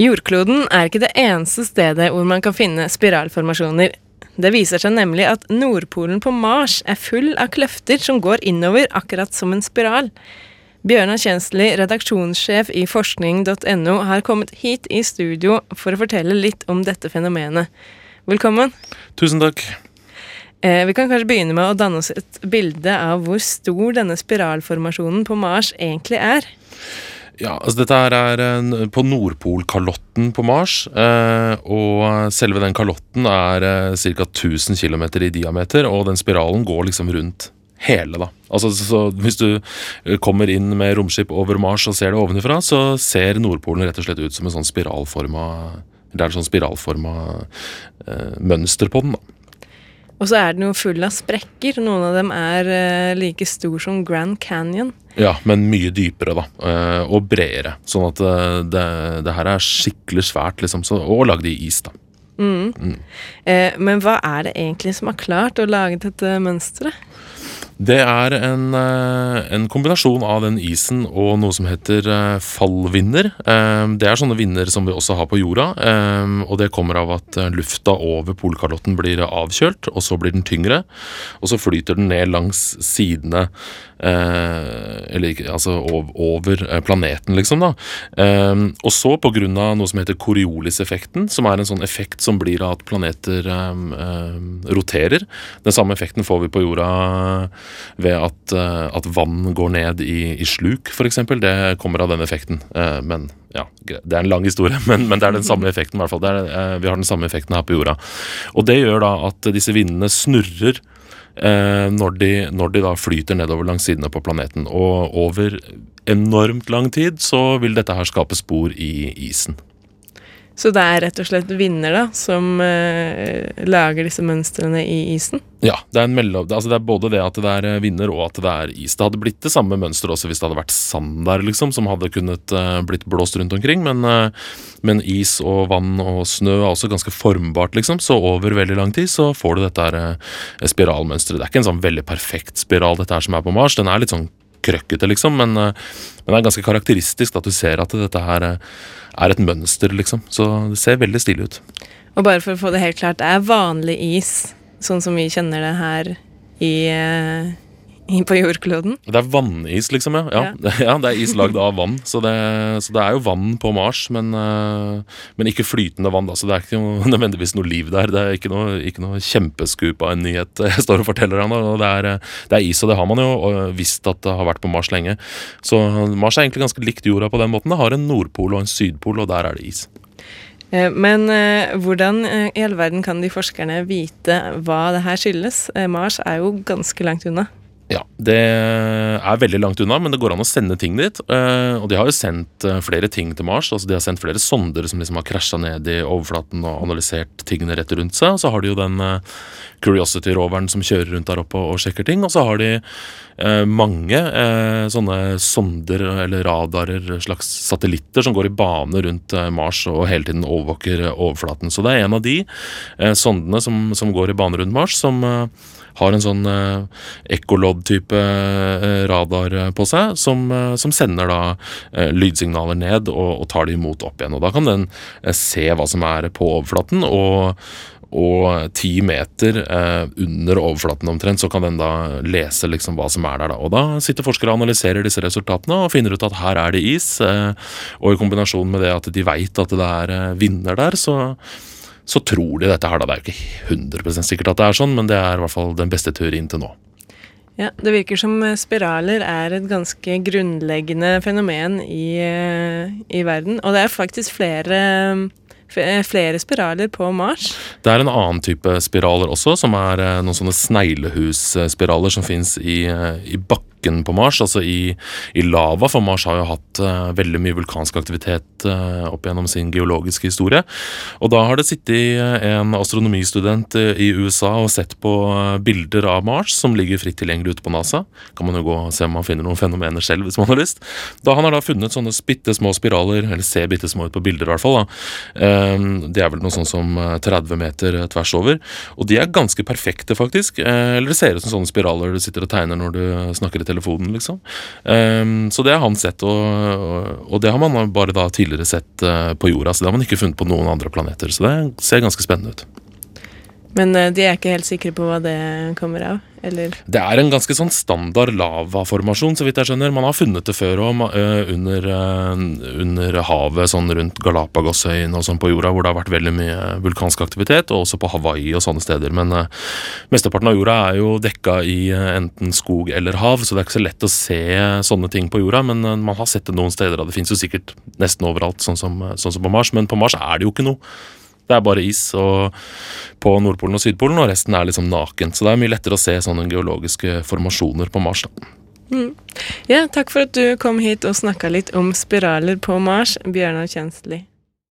Jordkloden er ikke det eneste stedet hvor man kan finne spiralformasjoner. Det viser seg nemlig at Nordpolen på Mars er full av kløfter som går innover, akkurat som en spiral. Bjørnar Kjensli, redaksjonssjef i forskning.no, har kommet hit i studio for å fortelle litt om dette fenomenet. Velkommen. Tusen takk. Eh, vi kan kanskje begynne med å danne oss et bilde av hvor stor denne spiralformasjonen på Mars egentlig er. Ja, altså Dette her er en, på Nordpolkalotten på Mars. Eh, og selve den kalotten er eh, ca. 1000 km i diameter, og den spiralen går liksom rundt hele, da. Altså, så Hvis du kommer inn med romskip over Mars og ser det ovenfra, så ser Nordpolen rett og slett ut som en sånn spiralforma Det er et sånn spiralforma eh, mønster på den. da. Og så er den jo full av sprekker. Noen av dem er uh, like stor som Grand Canyon. Ja, men mye dypere, da. Uh, og bredere. Sånn at uh, det, det, her er skikkelig svært, liksom. Så, og lagd i is, da. Mm. Mm. men hva er det egentlig som har klart å lage dette mønsteret? Det er en, eh, en, kombinasjon av den isen og noe som heter eh, fallvinder. Eh, det er sånne vinder som vi også har på jorda, og det kommer av at lufta over polkalotten blir avkjølt, og så blir den tyngre, og så flyter den ned langs sidene eller altså over planeten, liksom, da. Og så, på grunn av noe som heter Coriolis-effekten, som er en sånn effekt som blir av at planeter roterer. Den samme effekten får vi på jorda ved at, eh, at vann går ned i, i sluk, f.eks. Det kommer av den effekten. Eh, men ja, det er en lang historie, men, men det er den samme effekten. I hvert fall. Er, eh, vi har den samme effekten her på jorda. Og det gjør da at disse vindene snurrer når de, når de da flyter nedover langs sidene på planeten. Og over enormt lang tid så vil dette her skape spor i isen. Så det er rett og slett vinder da, som uh, lager disse mønstrene i isen? Ja, det er, mellom, altså det er, både det at det er vinner vinder og at det er is. Det hadde blitt det samme mønsteret også hvis det hadde vært sand der, liksom, som hadde kunnet uh, blitt blåst rundt omkring. Men, uh, men, is og vann og snø er også ganske formbart, liksom. Så over veldig lang tid så får du dette her spiralmønsteret. Det er ikke en sånn veldig perfekt spiral, dette her som er på Mars. Den er litt sånn krøkkete, liksom, men, men det er ganske karakteristisk at du ser at dette her er et mønster, liksom. Så det ser veldig stilig ut. Og bare for å få det helt klart, det er vanlig is, sånn som vi kjenner det her i, uh, på jordkloden? Det er vannis, liksom, ja. Ja, ja. ja det er is lagd av vann. Så det, så det, er jo vann på Mars, men, uh, men ikke flytende vann. Da. Så det er ikke noe, nødvendigvis noe liv der. Det er ikke noe, ikke noe kjempeskup av en nyhet jeg står og forteller han. Det er, det er is, og det har man jo og visst at det har vært på Mars lenge. Så Mars er egentlig ganske likt jorda på den måten. Det har en nordpol og en sydpol, og der er det is. Eh, men eh, hvordan i all verden kan de forskerne vite hva det her skyldes? Mars er jo ganske langt unna. Ja, det er veldig langt unna, men det går an å sende ting dit. Eh, og de har jo sendt eh, flere ting til Mars. altså De har sendt flere sonder som liksom har krasja ned i overflaten og analysert tingene rett rundt seg. Og så har de jo den eh, Curiosity-roveren som kjører rundt der oppe og sjekker ting. Og så har de mange sånne sonder eller radarer, slags satellitter, som går i bane rundt Mars og hele tiden overvåker overflaten. Så det er en av de sondene som, som går i bane rundt Mars, som har en sånn eh, ekkolodd-type uh, radar på seg, som, uh, som sender da eh, lydsignaler ned og, og, tar de imot opp igjen. Og Da kan den se hva som er på overflaten, og, og ti meter under overflaten omtrent, så kan den da lese liksom hva som er der. da. Og da sitter forskere og analyserer disse resultatene og finner ut at her er det is. og i kombinasjon med det at de veit at det er vinder der, så så tror de dette her. da. Det er jo ikke 100 sikkert at det er sånn, men det er i hvert fall den beste teorien til nå. Ja, Det virker som spiraler er et ganske grunnleggende fenomen i, eh, i verden. Og det er faktisk flere, flere spiraler på Mars. Det er en annen type spiraler også, som er eh, noen sånne sneglehusspiraler som fins i, eh, i bakken bakken på Mars, altså i, i lava, for Mars har jo hatt uh, veldig mye vulkansk aktivitet uh, opp gjennom sin geologiske historie. Og da har det sittet en astronomistudent i USA og sett på bilder av Mars som ligger fritt tilgjengelig ute på NASA. Kan man jo gå og se om man finner noen fenomener selv, hvis man har lyst. Da Han har da funnet sånne bitte små spiraler, eller ser bitte små ut på bilder i hvert fall. da. Det er vel noe sånn som 30 meter tvers over. Og de er ganske perfekte, faktisk. Eller det ser ut som sånne spiraler du sitter og tegner når du snakker i telefonen, liksom. Um, så det har han sett, og, og, det har man bare da tidligere sett uh, på jorda. Så det har man ikke funnet på noen andre planeter. Så det ser ganske spennende ut. Men uh, de er ikke helt sikre på hva det kommer av? Eller? Det er en ganske sånn standard lavaformasjon, så vidt jeg skjønner. Man har funnet det før òg, uh, under, uh, under, havet, sånn rundt Galapagosøyene og sånn på jorda, hvor det har vært veldig mye vulkansk aktivitet, og også på Hawaii og sånne steder. Men mesteparten av jorda er jo dekka i enten skog eller hav, så det er ikke så lett å se sånne ting på jorda. Men man har sett det noen steder, og det fins jo sikkert nesten overalt, sånn som, sånn som på Mars. Men på Mars er det jo ikke noe. Det er bare is og, på Nordpolen og Sydpolen, og resten er liksom nakent. Så det er mye lettere å se sånne geologiske formasjoner på Mars. da. Mm. Ja, takk for at du kom hit og snakka litt om spiraler på Mars, Bjørnar Kjensli.